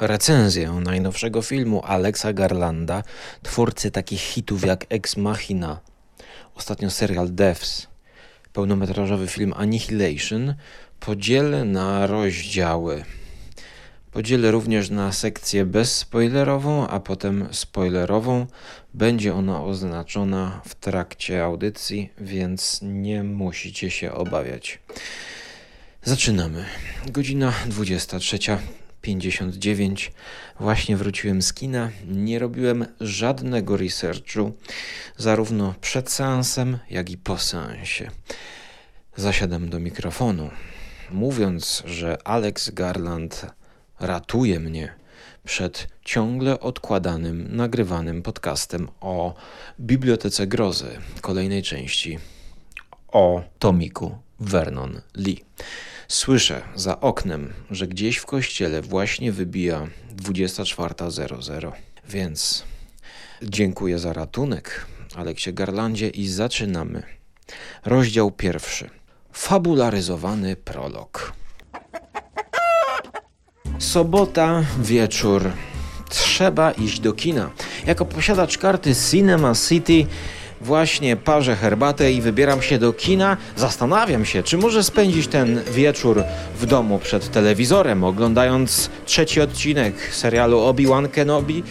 recenzję najnowszego filmu Alexa Garlanda, twórcy takich hitów jak Ex Machina, ostatnio serial Devs, pełnometrażowy film Annihilation, podzielę na rozdziały. Podzielę również na sekcję bezspoilerową, a potem spoilerową. Będzie ona oznaczona w trakcie audycji, więc nie musicie się obawiać. Zaczynamy. Godzina 23.59. Właśnie wróciłem z kina. Nie robiłem żadnego researchu, zarówno przed seansem, jak i po seansie. Zasiadam do mikrofonu, mówiąc, że Alex Garland ratuje mnie przed ciągle odkładanym, nagrywanym podcastem o Bibliotece Grozy, kolejnej części o Tomiku Vernon Lee. Słyszę za oknem, że gdzieś w kościele właśnie wybija 24.00, więc dziękuję za ratunek, Aleksie Garlandzie, i zaczynamy. Rozdział pierwszy. Fabularyzowany prolog. Sobota, wieczór. Trzeba iść do kina. Jako posiadacz karty Cinema City właśnie parzę herbatę i wybieram się do kina. Zastanawiam się, czy może spędzić ten wieczór w domu przed telewizorem, oglądając trzeci odcinek serialu Obi-Wan Kenobi,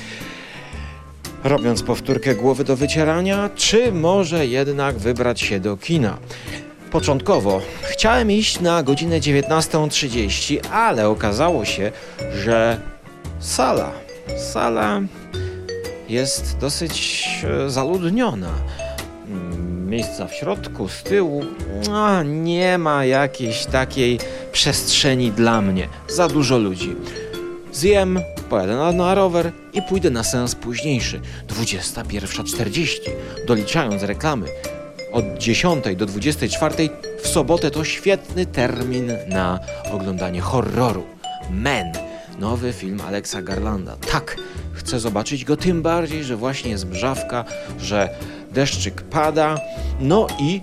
robiąc powtórkę głowy do wycierania, czy może jednak wybrać się do kina. Początkowo chciałem iść na godzinę 19.30, ale okazało się, że sala, sala jest dosyć e, zaludniona. Mm, miejsca w środku, z tyłu, a nie ma jakiejś takiej przestrzeni dla mnie. Za dużo ludzi. Zjem, pojadę na, na rower i pójdę na sens późniejszy. 21.40, doliczając reklamy. Od 10 do 24 w sobotę to świetny termin na oglądanie horroru. Men, nowy film Alexa Garlanda. Tak, chcę zobaczyć go tym bardziej, że właśnie jest mrzawka, że deszczyk pada, no i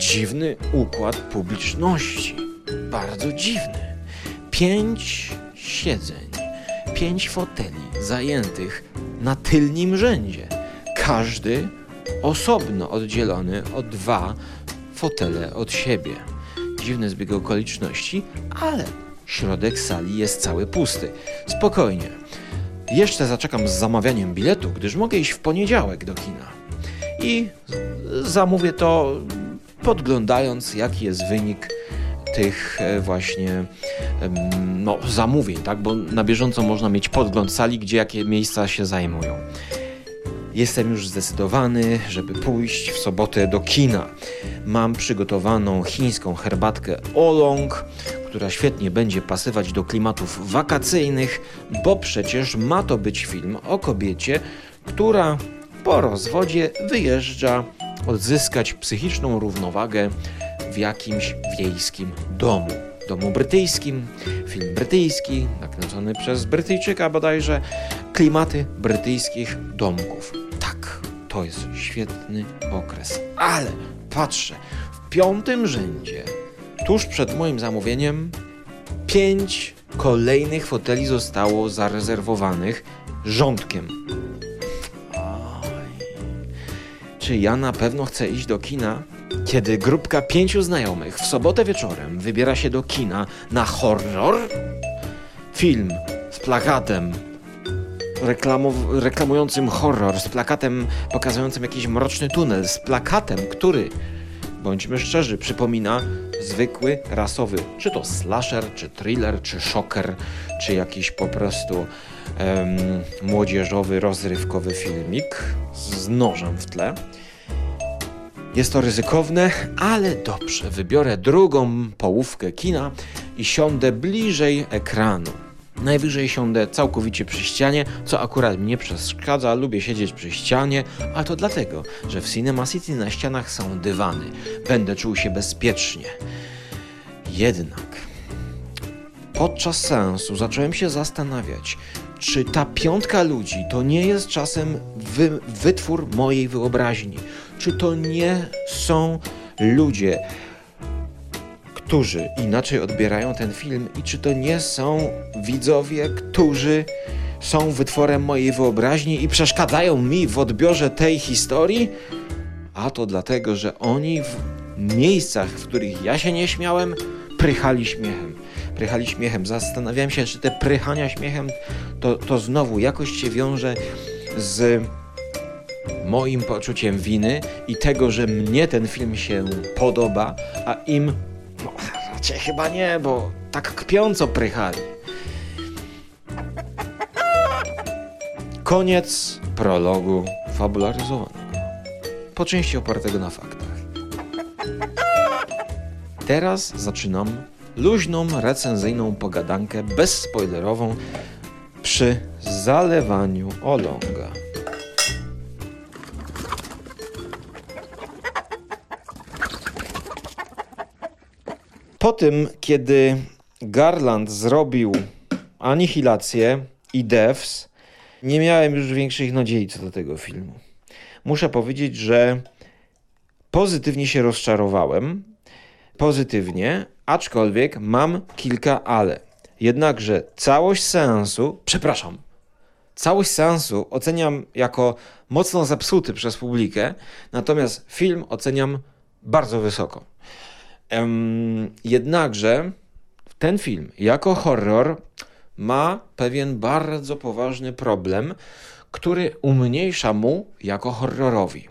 dziwny układ publiczności. Bardzo dziwny. Pięć siedzeń, pięć foteli zajętych na tylnym rzędzie. Każdy osobno oddzielony o dwa fotele od siebie. Dziwny zbieg okoliczności, ale środek sali jest cały pusty. Spokojnie. Jeszcze zaczekam z zamawianiem biletu, gdyż mogę iść w poniedziałek do kina. I zamówię to podglądając, jaki jest wynik tych e, właśnie no, zamówień, tak? bo na bieżąco można mieć podgląd sali, gdzie jakie miejsca się zajmują. Jestem już zdecydowany, żeby pójść w sobotę do kina. Mam przygotowaną chińską herbatkę Olong, która świetnie będzie pasować do klimatów wakacyjnych, bo przecież ma to być film o kobiecie, która po rozwodzie wyjeżdża odzyskać psychiczną równowagę w jakimś wiejskim domu. Domu brytyjskim, film brytyjski, nakręcony przez Brytyjczyka bodajże, klimaty brytyjskich domków. To jest świetny okres. Ale patrzę, w piątym rzędzie Tuż przed moim zamówieniem pięć kolejnych foteli zostało zarezerwowanych rządkiem. Oj. Czy ja na pewno chcę iść do kina? Kiedy grupka pięciu znajomych w sobotę wieczorem wybiera się do kina na horror? Film z plakatem reklamującym horror, z plakatem pokazującym jakiś mroczny tunel, z plakatem, który, bądźmy szczerzy, przypomina zwykły, rasowy, czy to slasher, czy thriller, czy shocker, czy jakiś po prostu młodzieżowy, rozrywkowy filmik z nożem w tle. Jest to ryzykowne, ale dobrze. Wybiorę drugą połówkę kina i siądę bliżej ekranu. Najwyżej siądę całkowicie przy ścianie, co akurat mnie przeszkadza, lubię siedzieć przy ścianie, a to dlatego, że w Cinema City na ścianach są dywany. Będę czuł się bezpiecznie. Jednak podczas seansu zacząłem się zastanawiać, czy ta piątka ludzi to nie jest czasem wy, wytwór mojej wyobraźni? Czy to nie są ludzie, którzy inaczej odbierają ten film i czy to nie są widzowie, którzy są wytworem mojej wyobraźni i przeszkadzają mi w odbiorze tej historii? A to dlatego, że oni w miejscach, w których ja się nie śmiałem, prychali śmiechem. Prychali śmiechem. Zastanawiałem się, czy te prychania śmiechem to, to znowu jakoś się wiąże z moim poczuciem winy i tego, że mnie ten film się podoba, a im no, raczej chyba nie, bo tak kpiąco prychali. Koniec prologu fabularyzowanego. Po części opartego na faktach. Teraz zaczynam luźną, recenzyjną pogadankę bezspoilerową przy zalewaniu olonga. Po tym, kiedy Garland zrobił Anihilację i Devs, nie miałem już większych nadziei co do tego filmu. Muszę powiedzieć, że pozytywnie się rozczarowałem. Pozytywnie, aczkolwiek mam kilka ale. Jednakże całość seansu, przepraszam, całość seansu oceniam jako mocno zepsuty przez publikę, natomiast film oceniam bardzo wysoko. Jednakże ten film jako horror ma pewien bardzo poważny problem, który umniejsza mu jako horrorowi.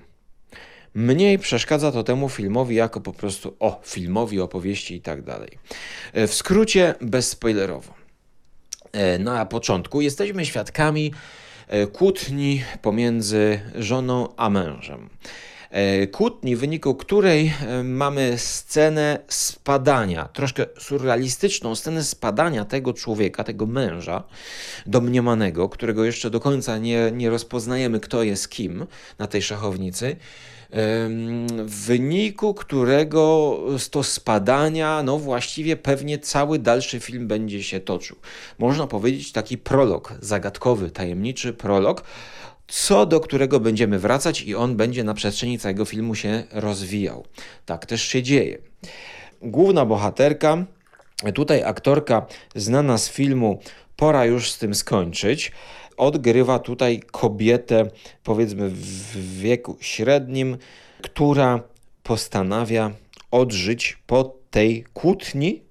Mniej przeszkadza to temu filmowi jako po prostu o filmowi, opowieści i tak dalej. E, w skrócie, bezspoilerowo. E, na początku jesteśmy świadkami e, kłótni pomiędzy żoną a mężem. Kłótni, w wyniku której mamy scenę spadania, troszkę surrealistyczną scenę spadania tego człowieka, tego męża domniemanego, którego jeszcze do końca nie, nie rozpoznajemy, kto jest kim na tej szachownicy w wyniku którego z to spadania, no właściwie pewnie cały dalszy film będzie się toczył. Można powiedzieć taki prolog, zagadkowy, tajemniczy prolog, co do którego będziemy wracać i on będzie na przestrzeni całego filmu się rozwijał. Tak też się dzieje. Główna bohaterka, tutaj aktorka znana z filmu Pora już z tym skończyć, odgrywa tutaj kobietę, powiedzmy w wieku średnim, która postanawia odżyć po tej kłótni,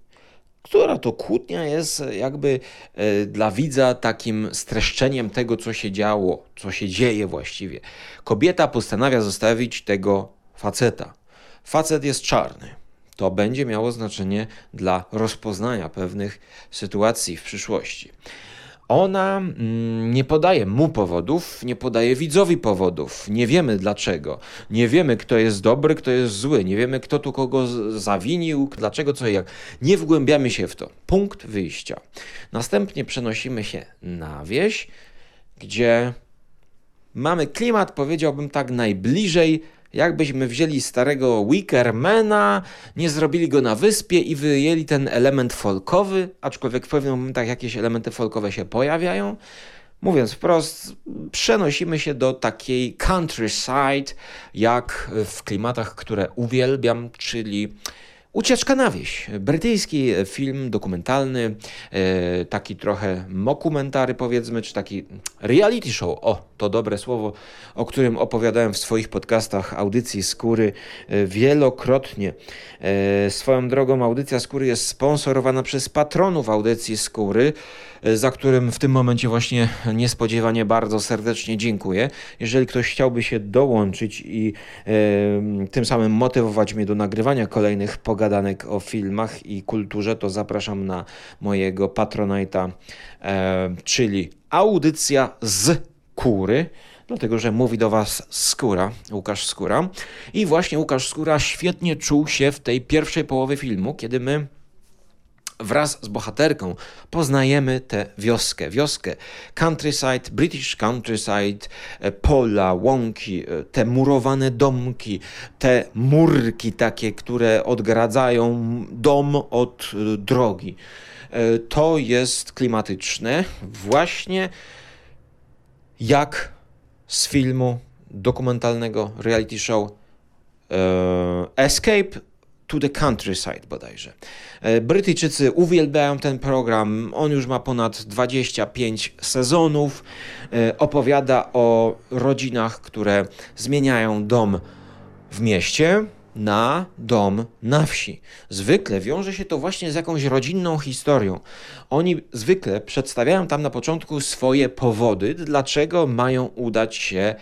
która to kłótnia jest jakby e, dla widza takim streszczeniem tego, co się działo, co się dzieje właściwie. Kobieta postanawia zostawić tego faceta. Facet jest czarny. To będzie miało znaczenie dla rozpoznania pewnych sytuacji w przyszłości. Ona mm, nie podaje mu powodów, nie podaje widzowi powodów. Nie wiemy dlaczego. Nie wiemy, kto jest dobry, kto jest zły. Nie wiemy, kto tu kogo zawinił, dlaczego, co i jak. Nie wgłębiamy się w to. Punkt wyjścia. Następnie przenosimy się na wieś, gdzie mamy klimat, powiedziałbym tak, najbliżej Jakbyśmy wzięli starego Wickermana, nie zrobili go na wyspie i wyjęli ten element folkowy, aczkolwiek w pewnych momentach jakieś elementy folkowe się pojawiają. Mówiąc wprost, przenosimy się do takiej countryside, jak w klimatach, które uwielbiam, czyli Ucieczka na wieś. Brytyjski film dokumentalny, e, taki trochę mokumentary powiedzmy, czy taki reality show. O, to dobre słowo, o którym opowiadałem w swoich podcastach audycji Skóry e, wielokrotnie. E, swoją drogą audycja Skóry jest sponsorowana przez patronów audycji Skóry, za którym w tym momencie właśnie niespodziewanie bardzo serdecznie dziękuję. Jeżeli ktoś chciałby się dołączyć i tym samym motywować mnie do nagrywania kolejnych pogadanek o filmach i kulturze, to zapraszam na mojego Patronite'a, e, czyli audycja z kury dlatego że mówi do Was Skóra, Łukasz Skóra. I właśnie Łukasz Skóra świetnie czuł się w tej pierwszej połowie filmu, kiedy my wraz z bohaterką poznajemy tę wioskę. Wioskę countryside, British countryside, e, pola, łąki, e, te murowane domki, te murki takie, które odgradzają dom od e, drogi. To jest klimatyczne, właśnie jak z filmu dokumentalnego reality show Escape to the Countryside bodajże. E, Brytyjczycy uwielbiają ten program. On już ma ponad 25 sezonów. E, opowiada o rodzinach, które zmieniają dom w mieście na dom na wsi. Zwykle wiąże się to właśnie z jakąś rodzinną historią. Oni zwykle przedstawiają tam na początku swoje powody, dlaczego mają udać się,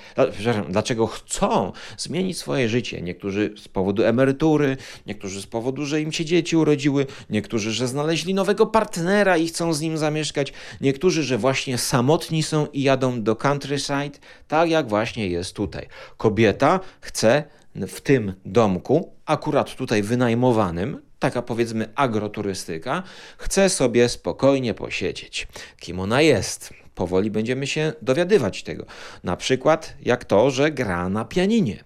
dlaczego chcą zmienić swoje życie. Niektórzy z powodu emerytury, niektórzy z powodu, że im się dzieci urodziły, niektórzy, że znaleźli nowego partnera i chcą z nim zamieszkać, niektórzy, że właśnie samotni są i jadą do countryside, tak jak właśnie jest tutaj. Kobieta chce w tym domku, akurat tutaj wynajmowanym, taka powiedzmy agroturystyka, chce sobie spokojnie posiedzieć. Kim ona jest? Powoli będziemy się dowiadywać tego. Na przykład jak to, że gra na pianinie.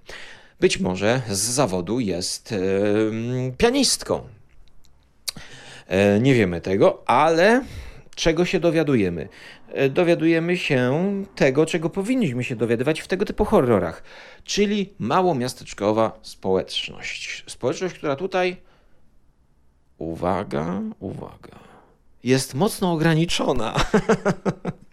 Być może z zawodu jest yy, pianistką. Yy, nie wiemy tego, ale czego się dowiadujemy? E, dowiadujemy się tego, czego powinniśmy się dowiadywać w tego typu horrorach, czyli małomiasteczkowa społeczność. Społeczność, która tutaj, uwaga, uwaga, jest mocno ograniczona.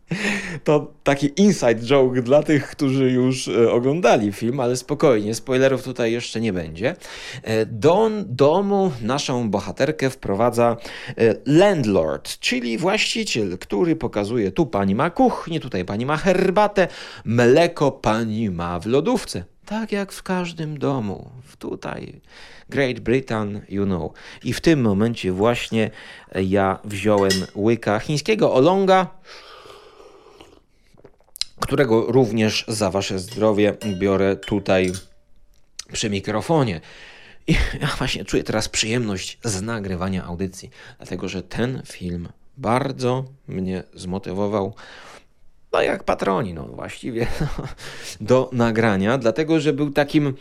To taki inside joke dla tych, którzy już e, oglądali film, ale spokojnie, spoilerów tutaj jeszcze nie będzie. E, do domu naszą bohaterkę wprowadza e, landlord, czyli właściciel, który pokazuje tu pani ma kuchnię, tutaj pani ma herbatę, mleko pani ma w lodówce. Tak jak w każdym domu, tutaj Great Britain, you know. I w tym momencie właśnie ja wziąłem łyka chińskiego olonga, którego również za Wasze zdrowie biorę tutaj przy mikrofonie. I ja właśnie czuję teraz przyjemność z nagrywania audycji, dlatego że ten film bardzo mnie zmotywował, no jak patroni, no właściwie, do nagrania, dlatego że był takim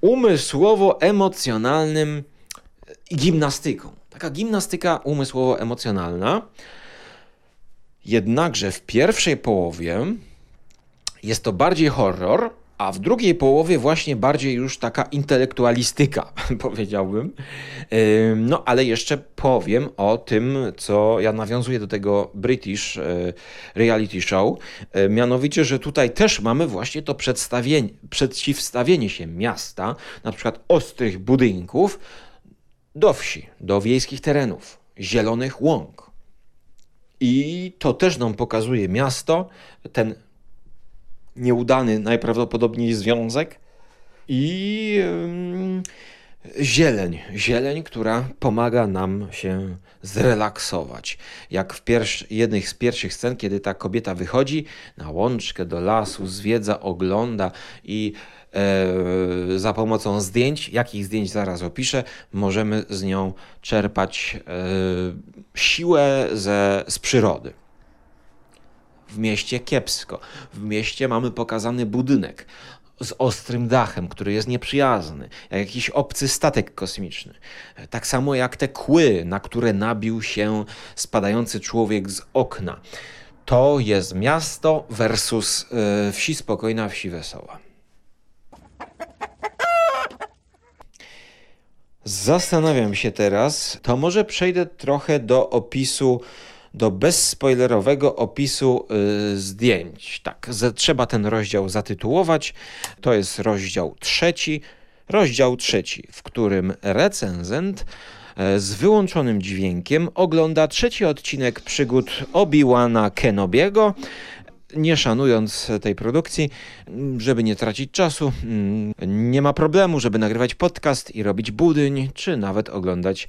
umysłowo-emocjonalnym gimnastyką. Taka gimnastyka umysłowo-emocjonalna. Jednakże w pierwszej połowie jest to bardziej horror, a w drugiej połowie właśnie bardziej już taka intelektualistyka, powiedziałbym. No, ale jeszcze powiem o tym, co ja nawiązuję do tego British e, reality show. E, mianowicie, że tutaj też mamy właśnie to przedstawienie, przeciwstawienie się miasta, na przykład ostrych budynków, do wsi, do wiejskich terenów, zielonych łąk. I to też nam pokazuje miasto, ten nieudany najprawdopodobniej związek i zieleń. Zieleń, która pomaga nam się zrelaksować. Jak w jednych z pierwszych scen, kiedy ta kobieta wychodzi na łączkę do lasu, zwiedza, ogląda i e, za pomocą zdjęć, jakich zdjęć zaraz opiszę, możemy z nią czerpać e, siłę ze, z przyrody. W mieście kiepsko. W mieście mamy pokazany budynek z ostrym dachem, który jest nieprzyjazny, jak jakiś obcy statek kosmiczny. Tak samo jak te kły, na które nabił się spadający człowiek z okna. To jest miasto versus yy, wsi spokojna, wsi wesoła. Zastanawiam się teraz, to może przejdę trochę do opisu do bezspoilerowego opisu y, zdjęć. Tak, trzeba ten rozdział zatytułować. To jest rozdział trzeci. Rozdział trzeci, w którym recenzent e, z wyłączonym dźwiękiem ogląda trzeci odcinek przygód Obi-Wana Kenobiego nie szanując tej produkcji, żeby nie tracić czasu, mm, nie ma problemu, żeby nagrywać podcast i robić budyń, czy nawet oglądać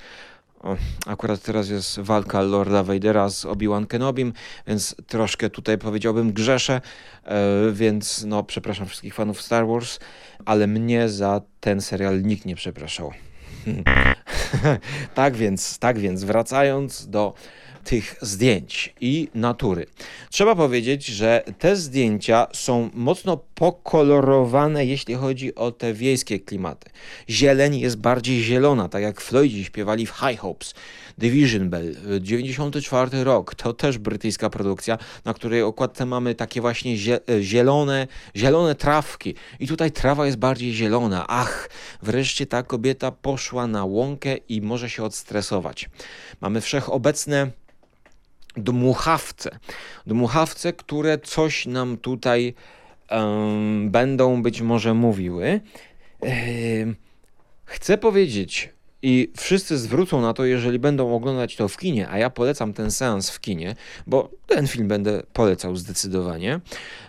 akurat teraz jest walka Lorda Vadera z Obi-Wan Kenobim, więc troszkę tutaj powiedziałbym grzeszę, e, więc no przepraszam wszystkich fanów Star Wars, ale mnie za ten serial nikt nie przepraszał. tak więc, tak więc, wracając do tych zdjęć i natury. Trzeba powiedzieć, że te zdjęcia są mocno pokolorowane, jeśli chodzi o te wiejskie klimaty. Zieleń jest bardziej zielona, tak jak Floydzi śpiewali w High Hopes. Division Bell, 94 rok, to też brytyjska produkcja, na której okładce mamy takie właśnie zielone, zielone trawki. I tutaj trawa jest bardziej zielona. Ach, wreszcie ta kobieta poszła na łąkę i może się odstresować. Mamy wszechobecne dmuchawce. Dmuchawce, które coś nam tutaj um, będą być może mówiły. Chcę powiedzieć, i wszyscy zwrócą na to, jeżeli będą oglądać to w kinie, a ja polecam ten seans w kinie, bo ten film będę polecał zdecydowanie,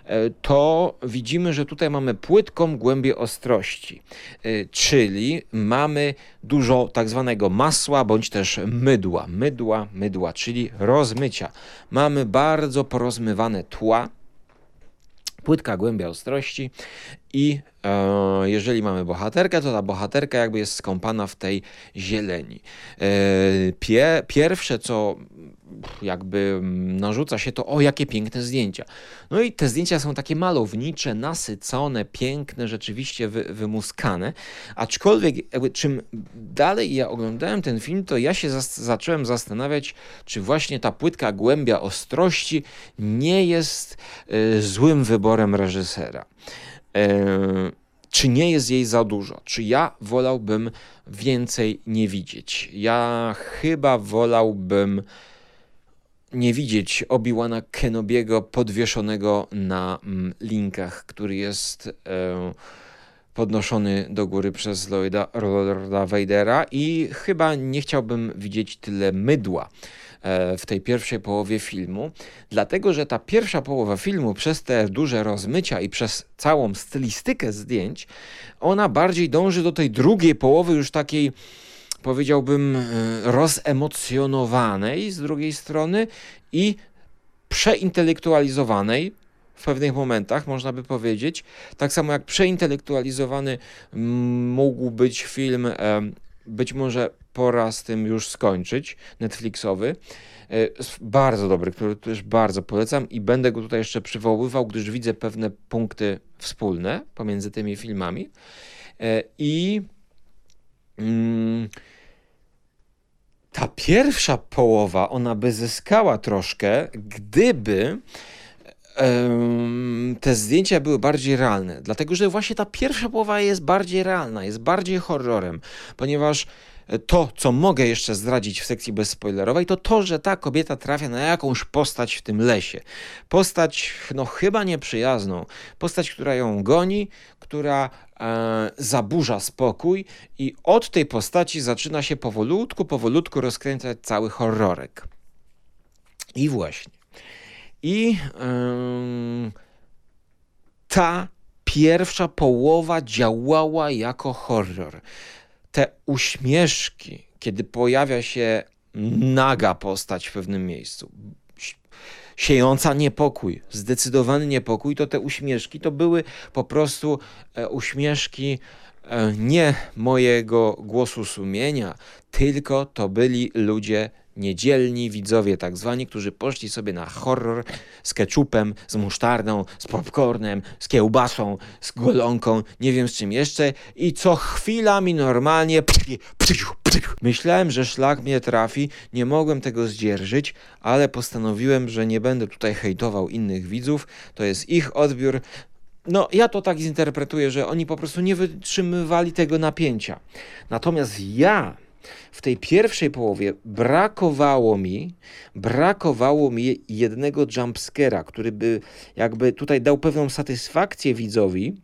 e, to widzimy, że tutaj mamy płytką głębię ostrości, e, czyli mamy dużo tak zwanego masła bądź też mydła, mydła, mydła, czyli rozmycia. Mamy bardzo porozmywane tła, płytka głębia ostrości i e, jeżeli mamy bohaterkę, to ta bohaterka jakby jest skąpana w tej zieleni. E, pie, pierwsze, co jakby narzuca się to, o jakie piękne zdjęcia. No i te zdjęcia są takie malownicze, nasycone, piękne, rzeczywiście wy, wymuskane. Aczkolwiek czym dalej ja oglądałem ten film, to ja się zas zacząłem zastanawiać, czy właśnie ta płytka głębia ostrości nie jest y, złym wyborem reżysera. E, czy nie jest jej za dużo? Czy ja wolałbym więcej nie widzieć? Ja chyba wolałbym nie widzieć Obi-Wana Kenobiego podwieszonego na mm, linkach, który jest e, podnoszony do góry przez Lloyda, Lorda Vadera i chyba nie chciałbym widzieć tyle mydła E, w tej pierwszej połowie filmu, dlatego że ta pierwsza połowa filmu przez te duże rozmycia i przez całą stylistykę zdjęć, ona bardziej dąży do tej drugiej połowy już takiej powiedziałbym e, rozemocjonowanej z drugiej strony i przeintelektualizowanej, w pewnych momentach, można by powiedzieć. Tak samo jak przeintelektualizowany mógł być film być może pora z tym już skończyć, Netflixowy. E, bardzo dobry, który też bardzo polecam i będę go tutaj jeszcze przywoływał, gdyż widzę pewne punkty wspólne pomiędzy tymi filmami. E, I mm, ta pierwsza połowa, ona by zyskała troszkę, gdyby te zdjęcia były bardziej realne, dlatego że właśnie ta pierwsza połowa jest bardziej realna, jest bardziej horrorem, ponieważ to, co mogę jeszcze zdradzić w sekcji bezspoilerowej, to to, że ta kobieta trafia na jakąś postać w tym lesie. Postać, no chyba nieprzyjazną. Postać, która ją goni, która e, zaburza spokój i od tej postaci zaczyna się powolutku, powolutku rozkręcać cały horrorek. I właśnie. I ta pierwsza połowa działała jako horror. Te uśmieszki, kiedy pojawia się naga postać w pewnym miejscu, siejąca niepokój, zdecydowany niepokój, to te uśmieszki to były po prostu e, uśmieszki e, nie mojego głosu sumienia, tylko to byli ludzie niedzielni widzowie tak zwani, którzy poszli sobie na horror z keczupem, z musztardą, z popcornem, z kiełbasą, z golonką, nie wiem z czym jeszcze. I co chwila mi normalnie Myślałem, że szlak mnie trafi, nie mogłem tego zdzierżyć, ale postanowiłem, że nie będę tutaj hejtował innych widzów, to jest ich odbiór, no, ja to tak zinterpretuję, że oni po prostu nie wytrzymywali tego napięcia. Natomiast ja w tej pierwszej połowie brakowało mi, brakowało mi jednego jumpscare'a, który by jakby tutaj dał pewną satysfakcję widzowi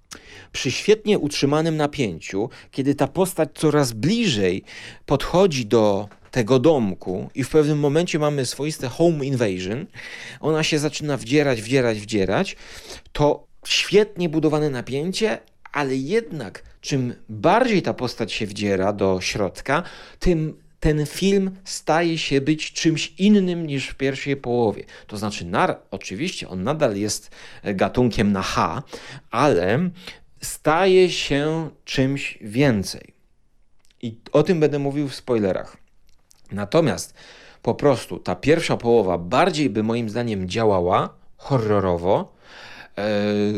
przy świetnie utrzymanym napięciu, kiedy ta postać coraz bliżej podchodzi do tego domku i w pewnym momencie mamy swoiste home invasion, ona się zaczyna wdzierać, wdzierać, wdzierać, to świetnie budowane napięcie, ale jednak czym bardziej ta postać się wdziera do środka, tym ten film staje się być czymś innym niż w pierwszej połowie. To znaczy, nar, oczywiście on nadal jest gatunkiem na H, ale staje się czymś więcej. I o tym będę mówił w spoilerach. Natomiast po prostu ta pierwsza połowa bardziej by moim zdaniem działała horrorowo, e,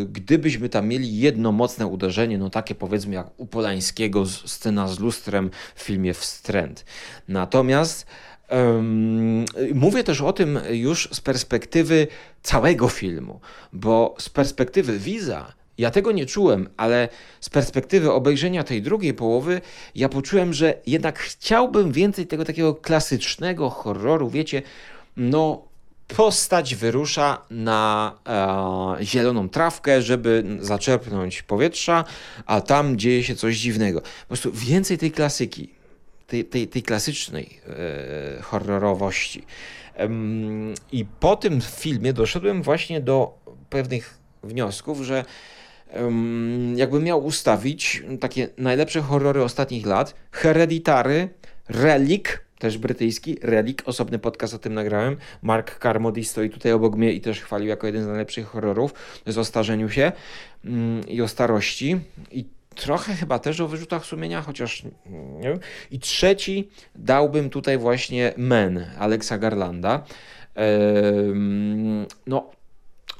gdybyśmy tam mieli jedno mocne uderzenie, no takie powiedzmy jak u Polańskiego scena z lustrem w filmie Wstręt. Natomiast um, mówię też o tym już z perspektywy całego filmu, bo z perspektywy widza ja tego nie czułem, ale z perspektywy obejrzenia tej drugiej połowy, ja poczułem, że jednak chciałbym więcej tego takiego klasycznego horroru. Wiecie, no, postać wyrusza na e, zieloną trawkę, żeby zaczerpnąć powietrza, a tam dzieje się coś dziwnego. Po prostu więcej tej klasyki, tej, tej, tej klasycznej e, horrorowości. I po tym filmie doszedłem właśnie do pewnych wniosków, że jakby miał ustawić takie najlepsze horrory ostatnich lat, Hereditary, Relic, też brytyjski, Relic, osobny podcast o tym nagrałem. Mark Carmody stoi tutaj obok mnie i też chwalił jako jeden z najlepszych horrorów. To jest o starzeniu się mm, i o starości. I trochę chyba też o wyrzutach sumienia, chociaż nie wiem. I trzeci dałbym tutaj właśnie Men Alexa Garlanda. no,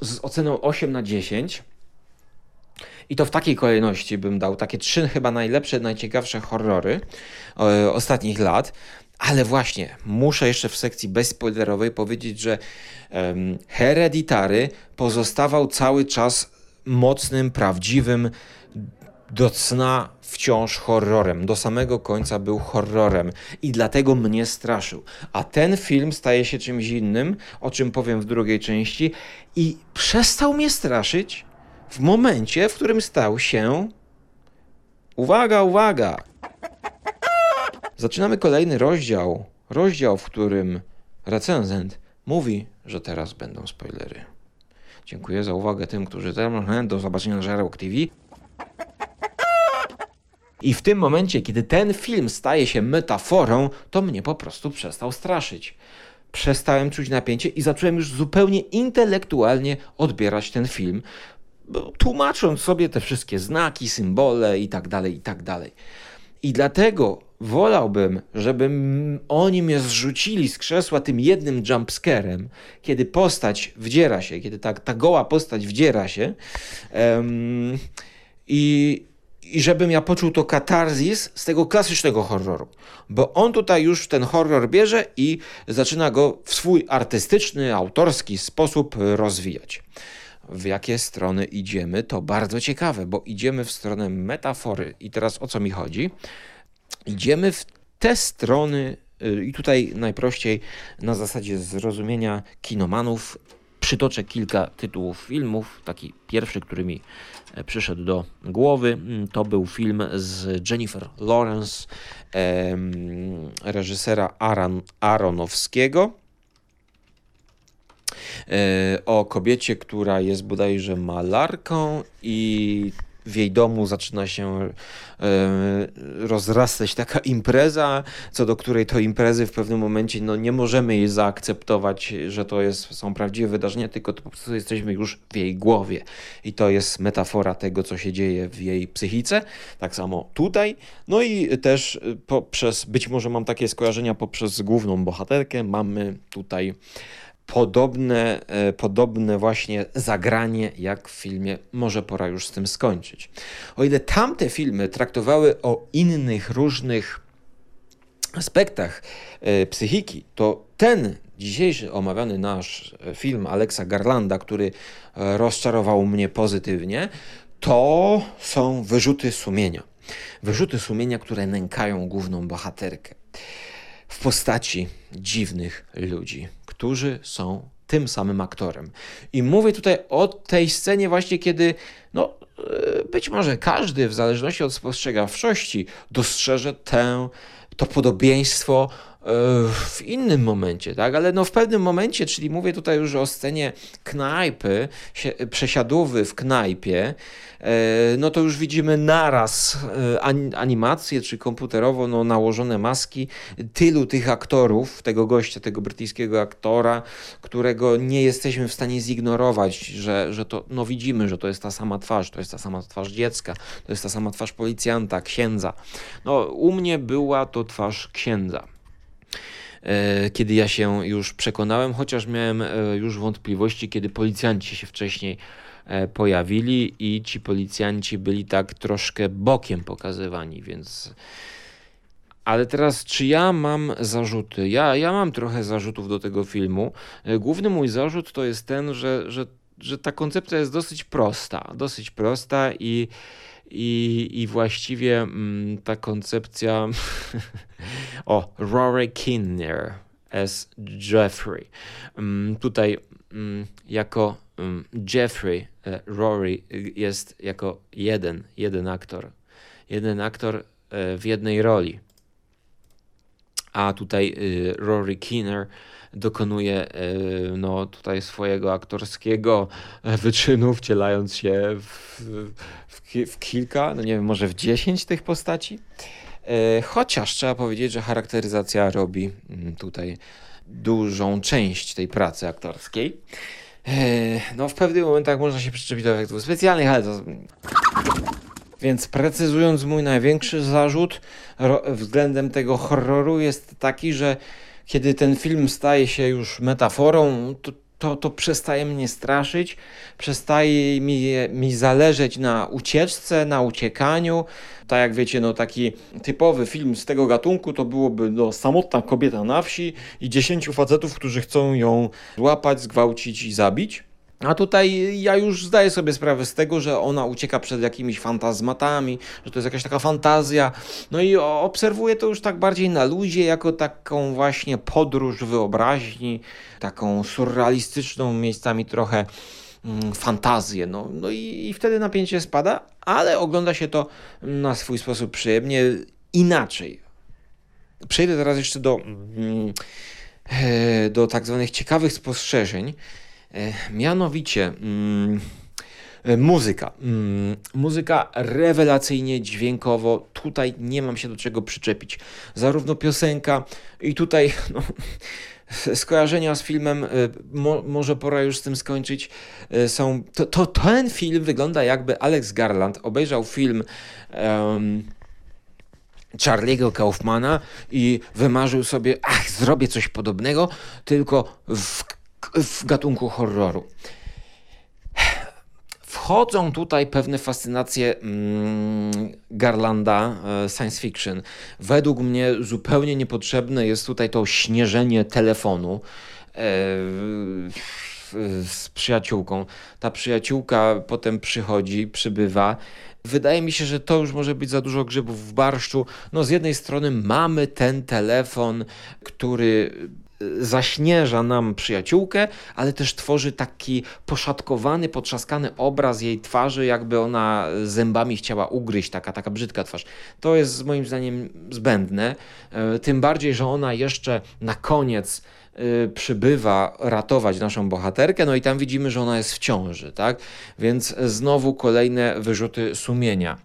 z oceną 8 na 10. I to w takiej kolejności bym dał takie trzy chyba najlepsze, najciekawsze horrory e, ostatnich lat. Ale właśnie, muszę jeszcze w sekcji bezspoilerowej powiedzieć, że um, Hereditary pozostawał cały czas mocnym, prawdziwym, do cna wciąż horrorem. Do samego końca był horrorem i dlatego mnie straszył. A ten film staje się czymś innym, o czym powiem w drugiej części, i przestał mnie straszyć w momencie, w którym stał się. Uwaga, uwaga! Zaczynamy kolejny rozdział. Rozdział, w którym recenzent mówi, że teraz będą spoilery. Dziękuję za uwagę tym, którzy teraz do zobaczenia na Żarłok TV. I w tym momencie, kiedy ten film staje się metaforą, to mnie po prostu przestał straszyć. Przestałem czuć napięcie i zacząłem już zupełnie intelektualnie odbierać ten film, tłumacząc sobie te wszystkie znaki, symbole i tak dalej, i tak dalej. I dlatego wolałbym, żeby oni mnie zrzucili z krzesła tym jednym jumpscarem, kiedy postać wdziera się, kiedy ta, ta goła postać wdziera się um, i, i żebym ja poczuł to katarzis z tego klasycznego horroru. Bo on tutaj już ten horror bierze i zaczyna go w swój artystyczny, autorski sposób rozwijać w jakie strony idziemy, to bardzo ciekawe, bo idziemy w stronę metafory. I teraz o co mi chodzi? Idziemy w te strony, y, i tutaj najprościej na zasadzie zrozumienia kinomanów przytoczę kilka tytułów filmów. Taki pierwszy, który mi e, przyszedł do głowy, mm, to był film z Jennifer Lawrence, reżysera Aaron, Aronowskiego E, o kobiecie, która jest bodajże malarką i w jej domu zaczyna się e, rozrastać taka impreza, co do której to imprezy w pewnym momencie no, nie możemy jej zaakceptować, że to jest, są prawdziwe wydarzenia, tylko to po prostu jesteśmy już w jej głowie. I to jest metafora tego, co się dzieje w jej psychice. Tak samo tutaj. No i też poprzez, być może mam takie skojarzenia poprzez główną bohaterkę, mamy tutaj podobne, e, podobne właśnie zagranie jak w filmie Może pora już z tym skończyć. O ile tamte filmy traktowały o innych różnych aspektach e, psychiki, to ten dzisiejszy omawiany nasz film Alexa Garlanda, który e, rozczarował mnie pozytywnie, to są wyrzuty sumienia. Wyrzuty sumienia, które nękają główną bohaterkę w postaci dziwnych ludzi którzy są tym samym aktorem. I mówię tutaj o tej scenie właśnie, kiedy no, e, być może każdy, w zależności od spostrzegawczości, dostrzeże tę, to podobieństwo w innym momencie, tak? Ale no w pewnym momencie, czyli mówię tutaj już o scenie knajpy, przesiadówy w knajpie, e, no to już widzimy naraz e, animacje czy komputerowo no, nałożone maski tylu tych aktorów, tego gościa, tego brytyjskiego aktora, którego nie jesteśmy w stanie zignorować, że, że to, no widzimy, że to jest ta sama twarz, to jest ta sama twarz dziecka, to jest ta sama twarz policjanta, księdza. No u mnie była to twarz księdza. E, kiedy ja się już przekonałem, chociaż miałem e, już wątpliwości, kiedy policjanci się wcześniej e, pojawili i ci policjanci byli tak troszkę bokiem pokazywani, więc. Ale teraz, czy ja mam zarzuty? Ja, ja mam trochę zarzutów do tego filmu. Główny mój zarzut to jest ten, że, że, że ta koncepcja jest dosyć prosta. Dosyć prosta i i, i właściwie mm, ta koncepcja. o, Rory Kinnear as Jeffrey. Mm, tutaj mm, jako mm, Jeffrey, e, Rory jest jako jeden, jeden aktor. Jeden aktor e, w jednej roli. A tutaj y, Rory Kinnear dokonuje e, no, tutaj swojego aktorskiego wyczynu, wcielając się w, w, w kilka, no nie wiem, może w dziesięć tych postaci. E, chociaż trzeba powiedzieć, że charakteryzacja robi mm, tutaj dużą część tej pracy aktorskiej. E, no, w pewnych momentach można się przyczepić do efektów specjalnych, ale to. Więc precyzując, mój największy zarzut względem tego horroru jest taki, że kiedy ten film staje się już metaforą, to, to, to przestaje mnie straszyć, przestaje mi, mi zależeć na ucieczce, na uciekaniu. Tak jak wiecie, no taki typowy film z tego gatunku to byłoby no, samotna kobieta na wsi i dziesięciu facetów, którzy chcą ją złapać, zgwałcić i zabić. A tutaj ja już zdaję sobie sprawę z tego, że ona ucieka przed jakimiś fantazmatami, że to jest jakaś taka fantazja. No i obserwuję to już tak bardziej na luzie, jako taką właśnie podróż wyobraźni, taką surrealistyczną, miejscami trochę mm, fantazję. No, no i, i wtedy napięcie spada, ale ogląda się to na swój sposób przyjemnie, inaczej. Przejdę teraz jeszcze do, mm, e, do tak zwanych ciekawych spostrzeżeń mianowicie mm, e, muzyka. Mm, muzyka rewelacyjnie dźwiękowo. Tutaj nie mam się do czego przyczepić. Zarówno piosenka i tutaj no, skojarzenia z filmem, e, mo, może pora już z tym skończyć, są. To, to ten film wygląda jakby Alex Garland obejrzał film. Um, Charlie'ego Kaufmana i wymarzył sobie, ach, zrobię coś podobnego, tylko w w gatunku horroru. Wchodzą tutaj pewne fascynacje mm, Garlanda e, science fiction. Według mnie zupełnie niepotrzebne jest tutaj to śnieżenie telefonu e, z przyjaciółką. Ta przyjaciółka potem przychodzi, przybywa. Wydaje mi się, że to już może być za dużo grzybów w barszczu. No z jednej strony mamy ten telefon, który zaśnieża nam przyjaciółkę, ale też tworzy taki poszatkowany, potrzaskany obraz jej twarzy, jakby ona zębami chciała ugryźć, taka, taka brzydka twarz. To jest moim zdaniem zbędne, e, tym bardziej, że ona jeszcze na koniec e, przybywa ratować naszą bohaterkę, no i tam widzimy, że ona jest w ciąży, tak? Więc znowu kolejne wyrzuty sumienia.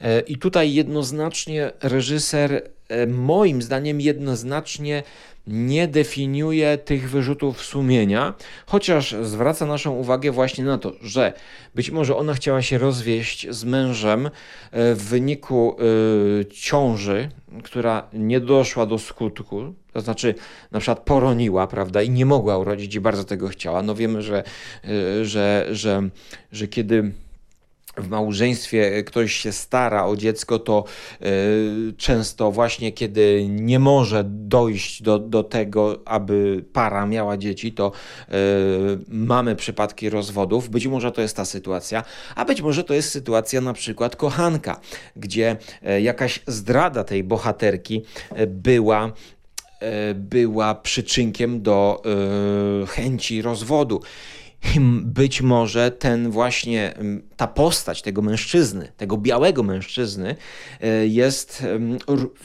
E, I tutaj jednoznacznie reżyser, moim zdaniem jednoznacznie nie definiuje tych wyrzutów sumienia, chociaż zwraca naszą uwagę właśnie na to, że być może ona chciała się rozwieść z mężem e, w wyniku y, ciąży, która nie doszła do skutku, to znaczy na przykład poroniła, prawda, i nie mogła urodzić i bardzo tego chciała. No wiemy, że, y, że, że, że kiedy w małżeństwie ktoś się stara o dziecko, to y, często właśnie kiedy nie może dojść do, do tego, aby para miała dzieci, to y, mamy przypadki rozwodów. Być może to jest ta sytuacja, a być może to jest sytuacja na przykład kochanka, gdzie jakaś zdrada tej bohaterki była była przyczynkiem do chęci rozwodu być może ten właśnie, ta postać tego mężczyzny, tego białego mężczyzny e, jest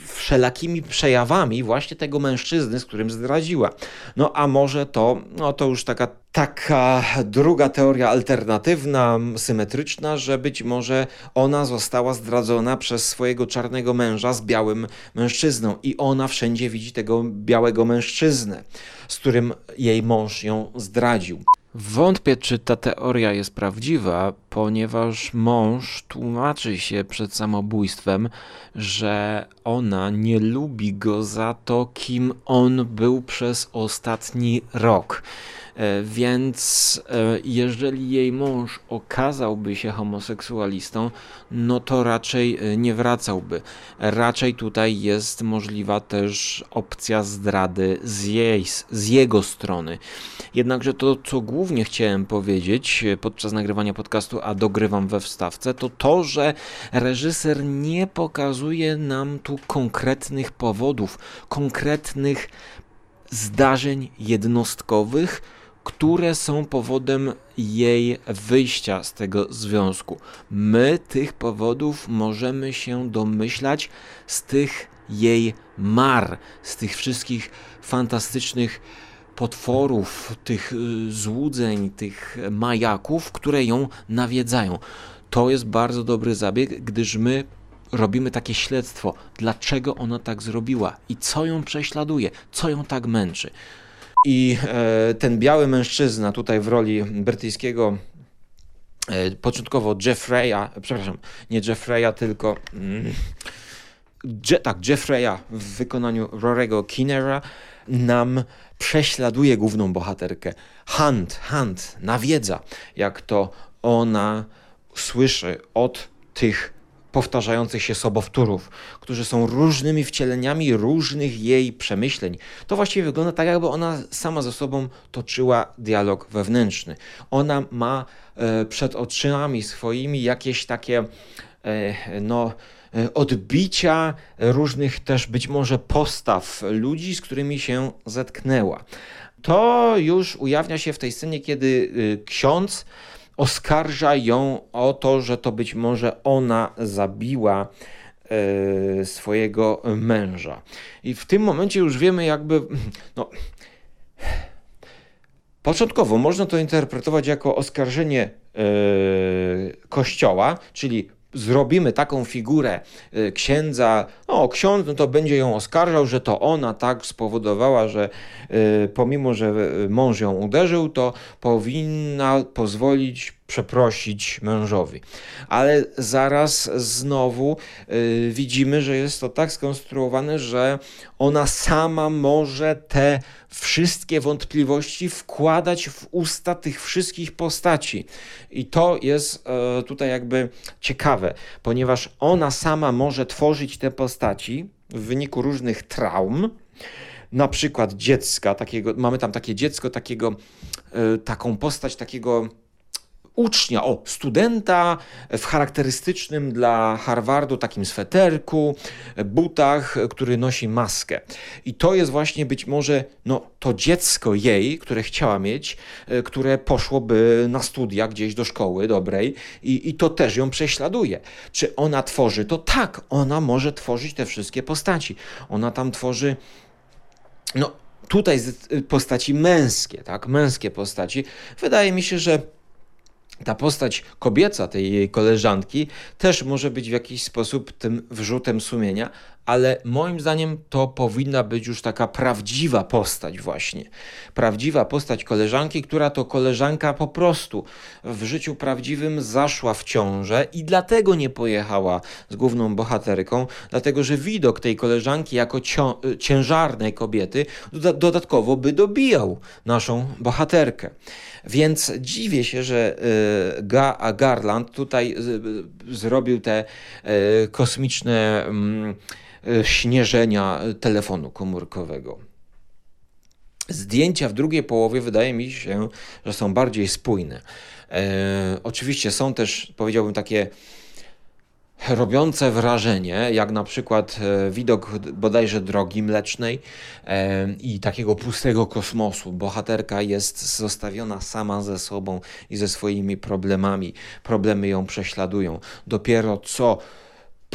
wszelakimi przejawami właśnie tego mężczyzny, z którym zdradziła. No a może to, no to już taka, taka druga teoria alternatywna, symetryczna, że być może ona została zdradzona przez swojego czarnego męża z białym mężczyzną i ona wszędzie widzi tego białego mężczyznę, z którym jej mąż ją zdradził. Wątpię, czy ta teoria jest prawdziwa, ponieważ mąż tłumaczy się przed samobójstwem, że ona nie lubi go za to, kim on był przez ostatni rok. E, więc e, jeżeli jej mąż okazałby się homoseksualistą, no to raczej e, nie wracałby. Raczej tutaj jest możliwa też opcja zdrady z, jej, z jego strony. Jednakże to, co głównie chciałem powiedzieć podczas nagrywania podcastu, a dogrywam we wstawce, to to, że reżyser nie pokazuje nam tu konkretnych powodów, konkretnych zdarzeń jednostkowych, które są powodem jej wyjścia z tego związku. My tych powodów możemy się domyślać z tych jej mar, z tych wszystkich fantastycznych potworów, tych y, złudzeń, tych majaków, które ją nawiedzają. To jest bardzo dobry zabieg, gdyż my robimy takie śledztwo, dlaczego ona tak zrobiła i co ją prześladuje, co ją tak męczy. I e, ten biały mężczyzna tutaj w roli brytyjskiego e, początkowo Jeffreya, przepraszam, nie Jeffreya, tylko mm, Je, tak, Jeffreya w wykonaniu Rorego Kinnera nam prześladuje główną bohaterkę. Hunt, Hunt nawiedza, jak to ona słyszy od tych powtarzających się sobowtórów, którzy są różnymi wcieleniami różnych jej przemyśleń. To właściwie wygląda tak, jakby ona sama ze sobą toczyła dialog wewnętrzny. Ona ma e, przed oczami swoimi jakieś takie, e, no, e, odbicia różnych też być może postaw ludzi, z którymi się zetknęła. To już ujawnia się w tej scenie, kiedy e, ksiądz oskarża ją o to, że to być może ona zabiła e, swojego męża. I w tym momencie już wiemy, jakby. No, Początkowo można to interpretować jako oskarżenie e, Kościoła, czyli zrobimy taką figurę y, księdza, no ksiądz no to będzie ją oskarżał, że to ona tak spowodowała, że y, pomimo, że y, mąż ją uderzył, to powinna pozwolić przeprosić mężowi. Ale zaraz znowu y, widzimy, że jest to tak skonstruowane, że ona sama może te wszystkie wątpliwości wkładać w usta tych wszystkich postaci. I to jest y, tutaj jakby ciekawe, ponieważ ona sama może tworzyć te postaci w wyniku różnych traum, na przykład dziecka, takiego, mamy tam takie dziecko, takiego, y, taką postać takiego ucznia, o, studenta w charakterystycznym dla Harvardu takim sweterku, butach, który nosi maskę. I to jest właśnie być może no, to dziecko jej, które chciała mieć, e, które poszłoby na studia gdzieś do szkoły dobrej i, i to też ją prześladuje. Czy ona tworzy? To tak, ona może tworzyć te wszystkie postaci. Ona tam tworzy no tutaj postaci męskie, tak, męskie postaci. Wydaje mi się, że ta postać kobieca tej jej koleżanki też może być w jakiś sposób tym wrzutem sumienia, ale moim zdaniem to powinna być już taka prawdziwa postać właśnie. Prawdziwa postać koleżanki, która to koleżanka po prostu w życiu prawdziwym zaszła w ciążę i dlatego nie pojechała z główną bohaterką, dlatego że widok tej koleżanki jako ciężarnej kobiety dodatkowo by dobijał naszą bohaterkę. Więc dziwię się, że y, Ga Garland tutaj zrobił te y, kosmiczne mm, y, śnieżenia telefonu komórkowego. Zdjęcia w drugiej połowie wydaje mi się, że są bardziej spójne. E, oczywiście są też, powiedziałbym, takie robiące wrażenie, jak na przykład e, widok bodajże drogi mlecznej e, i takiego pustego kosmosu. Bohaterka jest zostawiona sama ze sobą i ze swoimi problemami. Problemy ją prześladują. Dopiero co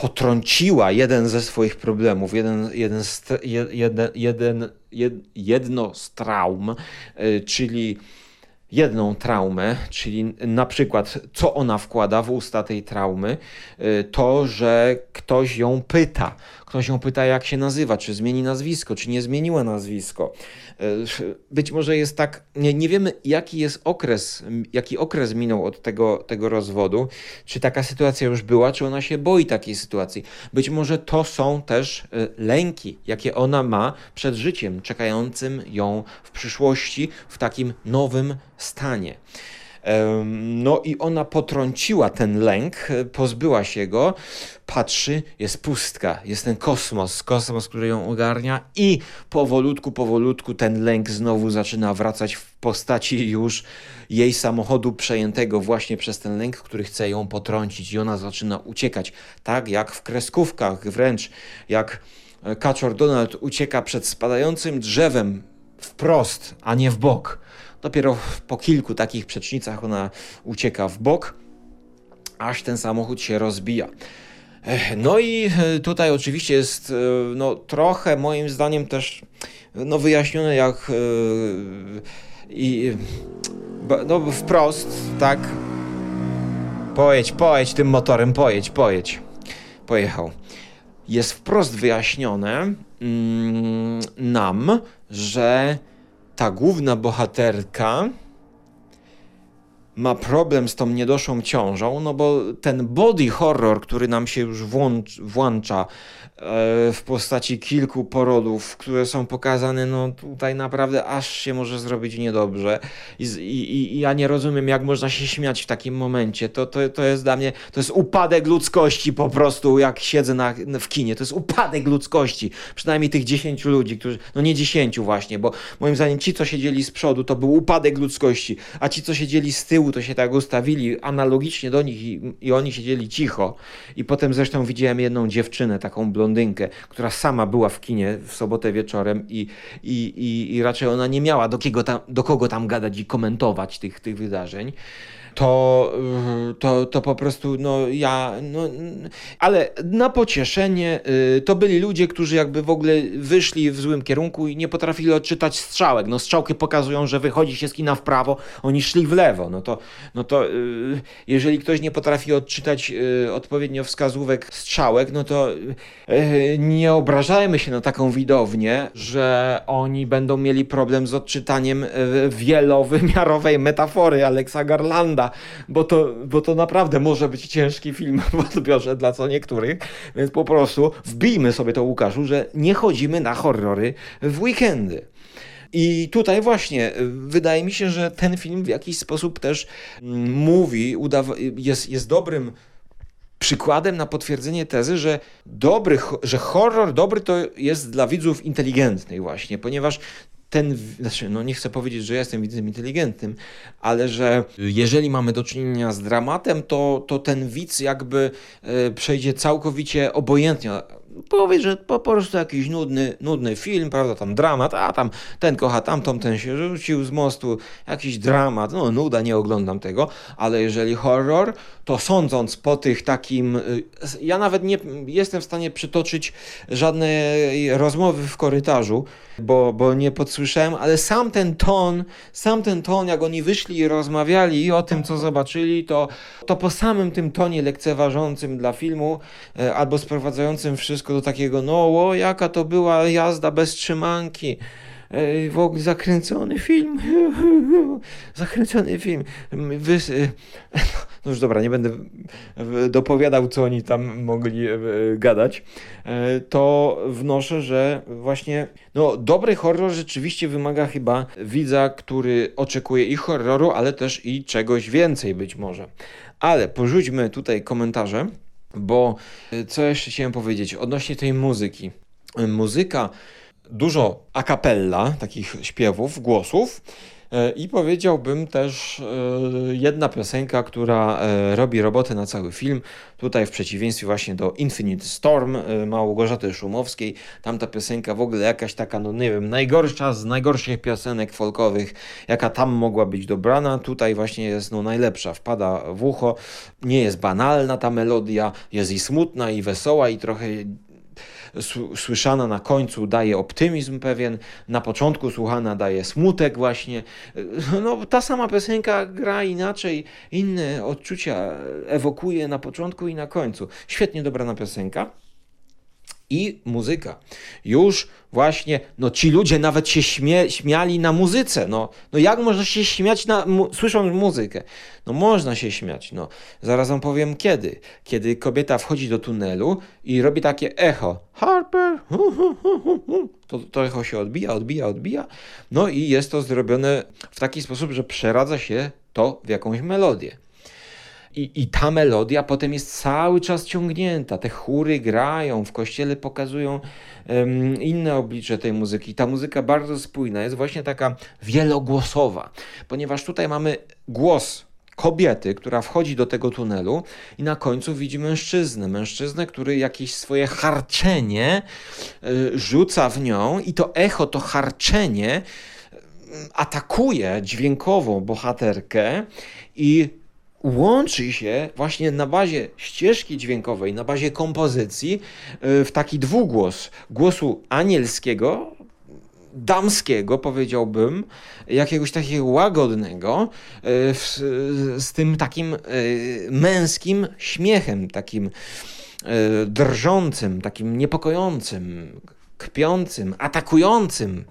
potrąciła jeden ze swoich problemów, jeden, jeden, jeden, jeden, jedno z traum, e, czyli jedną traumę, czyli na przykład co ona wkłada w usta tej traumy, y, to, że ktoś ją pyta, Ktoś ją pyta, jak się nazywa, czy zmieni nazwisko, czy nie zmieniła nazwisko. E, być może jest tak, nie, nie wiemy, jaki jest okres, jaki okres minął od tego, tego rozwodu, czy taka sytuacja już była, czy ona się boi takiej sytuacji. Być może to są też e, lęki, jakie ona ma przed życiem, czekającym ją w przyszłości, w takim nowym stanie. No i ona potrąciła ten lęk, pozbyła się go, patrzy, jest pustka, jest ten kosmos, kosmos, który ją ogarnia i powolutku, powolutku ten lęk znowu zaczyna wracać w postaci już jej samochodu przejętego właśnie przez ten lęk, który chce ją potrącić i ona zaczyna uciekać, tak jak w kreskówkach wręcz, jak kaczor Donald ucieka przed spadającym drzewem wprost, a nie w bok. Dopiero po kilku takich przecznicach ona ucieka w bok, aż ten samochód się rozbija. No i e, tutaj oczywiście jest e, no, trochę moim zdaniem też no, wyjaśnione jak e, i no, wprost, tak? Pojedź, pojedź tym motorem, pojedź, pojedź. Pojechał. Jest wprost wyjaśnione mm, nam, że ta główna bohaterka ma problem z tą niedoszłą ciążą, no bo ten body horror, który nam się już włącz, włącza E, w postaci kilku porodów, które są pokazane, no tutaj naprawdę aż się może zrobić niedobrze. I, i, i ja nie rozumiem, jak można się śmiać w takim momencie. To, to, to jest dla mnie, to jest upadek ludzkości po prostu, jak siedzę na, w kinie. To jest upadek ludzkości. Przynajmniej tych 10 ludzi, którzy, no nie 10 właśnie, bo moim zdaniem ci, co siedzieli z przodu, to był upadek ludzkości, a ci, co siedzieli z tyłu, to się tak ustawili analogicznie do nich i, i oni siedzieli cicho. I potem zresztą widziałem jedną dziewczynę, taką blondynkę, która sama była w kinie w sobotę wieczorem i, i, i, i raczej ona nie miała do, kiego tam, do kogo tam gadać i komentować tych, tych wydarzeń to, to, to po prostu, no ja, no, ale na pocieszenie y, to byli ludzie, którzy jakby w ogóle wyszli w złym kierunku i nie potrafili odczytać strzałek. No strzałki pokazują, że wychodzi się z kina w prawo, oni szli w lewo. No to, no to y, jeżeli ktoś nie potrafi odczytać odpowiednio wskazówek strzałek, no to nie obrażajmy się na taką widownię, że oni będą mieli problem z odczytaniem wielowymiarowej metafory Alexa Garlanda bo to, bo to naprawdę może być ciężki film w odbiorze dla co niektórych, więc po prostu wbijmy sobie to Łukaszu, że nie chodzimy na horrory w weekendy. I tutaj właśnie y, wydaje mi się, że ten film w jakiś sposób też mm, mówi, jest, jest dobrym przykładem na potwierdzenie tezy, że dobry, że horror dobry to jest dla widzów inteligentnych właśnie, ponieważ ten, znaczy, no nie chcę powiedzieć, że jestem widzem inteligentnym, ale że jeżeli mamy do czynienia z dramatem, to, to ten widz jakby e, przejdzie całkowicie obojętnie powie, że po prostu jakiś nudny, nudny film, prawda, tam dramat, a tam ten kocha tamtą, ten się rzucił z mostu, jakiś dramat, no nuda, nie oglądam tego, ale jeżeli horror, to sądząc po tych takim, y, ja nawet nie jestem w stanie przytoczyć żadnej rozmowy w korytarzu, bo, bo nie podsłyszałem, ale sam ten ton, sam ten ton, jak oni wyszli i rozmawiali o tym, co zobaczyli, to, to po samym tym tonie lekceważącym dla filmu, e, albo sprowadzającym wszystko do takiego, no o, jaka to była jazda bez trzymanki. W ogóle zakręcony film. zakręcony film. Wy... No już dobra, nie będę dopowiadał, co oni tam mogli e, gadać. E, to wnoszę, że właśnie no, dobry horror rzeczywiście wymaga chyba widza, który oczekuje i horroru, ale też i czegoś więcej być może. Ale porzućmy tutaj komentarze. Bo y, co jeszcze chciałem powiedzieć odnośnie tej muzyki. Muzyka, dużo a cappella, takich śpiewów, głosów. Y, I powiedziałbym też y, jedna piosenka, która robi robotę na cały film. Tutaj w przeciwieństwie właśnie do Infinite Storm Małgorzaty Szumowskiej, tamta piosenka w ogóle jakaś taka, no nie wiem, najgorsza z najgorszych piosenek folkowych, jaka tam mogła być dobrana. Tutaj właśnie jest no najlepsza, wpada w ucho, nie jest banalna ta melodia, jest i smutna, i wesoła, i trochę słyszana na końcu daje optymizm pewien, na początku słuchana daje smutek właśnie. No, ta sama piosenka gra inaczej, inne odczucia ewokuje na początku i na końcu. Świetnie dobrana piosenka. I muzyka. Już właśnie, no ci ludzie nawet się śmie, śmiali na muzyce. No, no jak można się śmiać na, mu, słysząc muzykę? No można się śmiać. No, zaraz powiem kiedy. Kiedy kobieta wchodzi do tunelu i robi takie echo. Harper, to, to echo się odbija, odbija, odbija. No i jest to zrobione w taki sposób, że przeradza się to w jakąś melodię. I, I ta melodia potem jest cały czas ciągnięta. Te chóry grają, w kościele pokazują um, inne oblicze tej muzyki. Ta muzyka bardzo spójna, jest właśnie taka wielogłosowa, ponieważ tutaj mamy głos kobiety, która wchodzi do tego tunelu i na końcu widzi mężczyznę. Mężczyznę, który jakieś swoje harczenie y, rzuca w nią i to echo, to harczenie atakuje dźwiękowo bohaterkę i łączy się właśnie na bazie ścieżki dźwiękowej, na bazie kompozycji y, w taki dwugłos. Głosu anielskiego, damskiego, powiedziałbym, jakiegoś takiego łagodnego, y, z tym takim y, męskim śmiechem, takim drżącym, takim niepokojącym, kpiącym, atakującym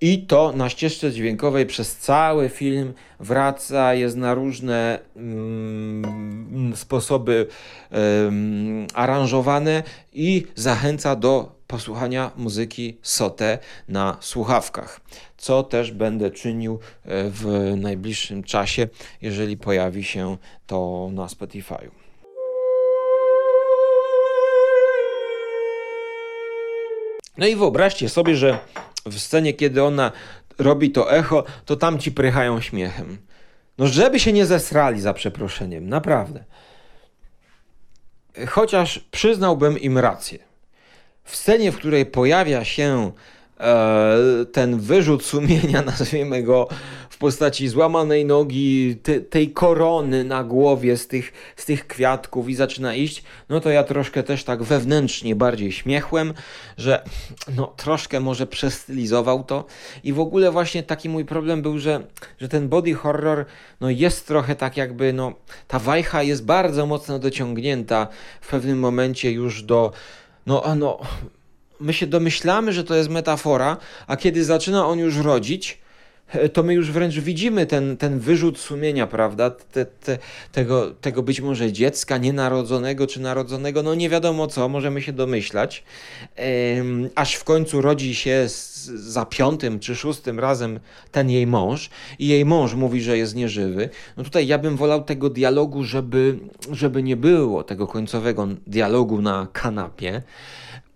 i to na ścieżce dźwiękowej przez cały film wraca, jest na różne mm, sposoby mm, aranżowane i zachęca do posłuchania muzyki Sote na słuchawkach, co też będę czynił e, w najbliższym czasie, jeżeli pojawi się to na Spotify. No i wyobraźcie sobie, że w scenie, kiedy ona robi to echo, to tam ci prychają śmiechem. No, żeby się nie zesrali za przeproszeniem, naprawdę. Chociaż przyznałbym im rację. W scenie, w której pojawia się ten wyrzut sumienia, nazwijmy go w postaci złamanej nogi, te, tej korony na głowie z tych, z tych kwiatków i zaczyna iść, no to ja troszkę też tak wewnętrznie bardziej śmiechłem, że no troszkę może przestylizował to. I w ogóle właśnie taki mój problem był, że, że ten body horror no jest trochę tak jakby, no ta wajcha jest bardzo mocno dociągnięta w pewnym momencie już do no, no my się domyślamy, że to jest metafora, a kiedy zaczyna on już rodzić, E, to my już wręcz widzimy ten, ten wyrzut sumienia, prawda? Te, te, tego, tego być może dziecka nienarodzonego czy narodzonego, no nie wiadomo co, możemy się domyślać. Ehm, aż w końcu rodzi się z, za piątym czy szóstym razem ten jej mąż i jej mąż mówi, że jest nieżywy. No tutaj ja bym wolał tego dialogu, żeby, żeby nie było tego końcowego dialogu na kanapie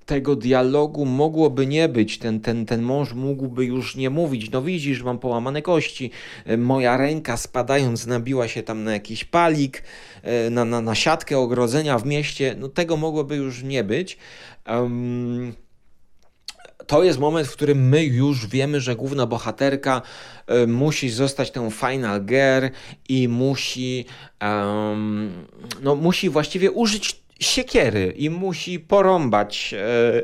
tego dialogu mogłoby nie być. Ten, ten, ten mąż mógłby już nie mówić, no widzisz, mam połamane kości, e, moja ręka spadając nabiła się tam na jakiś palik, e, na, na, na siatkę ogrodzenia w mieście, no tego mogłoby już nie być. Um, to jest moment, w którym my już wiemy, że główna bohaterka y, musi zostać tą final girl i musi, um, no, musi właściwie użyć siekiery i musi porąbać e,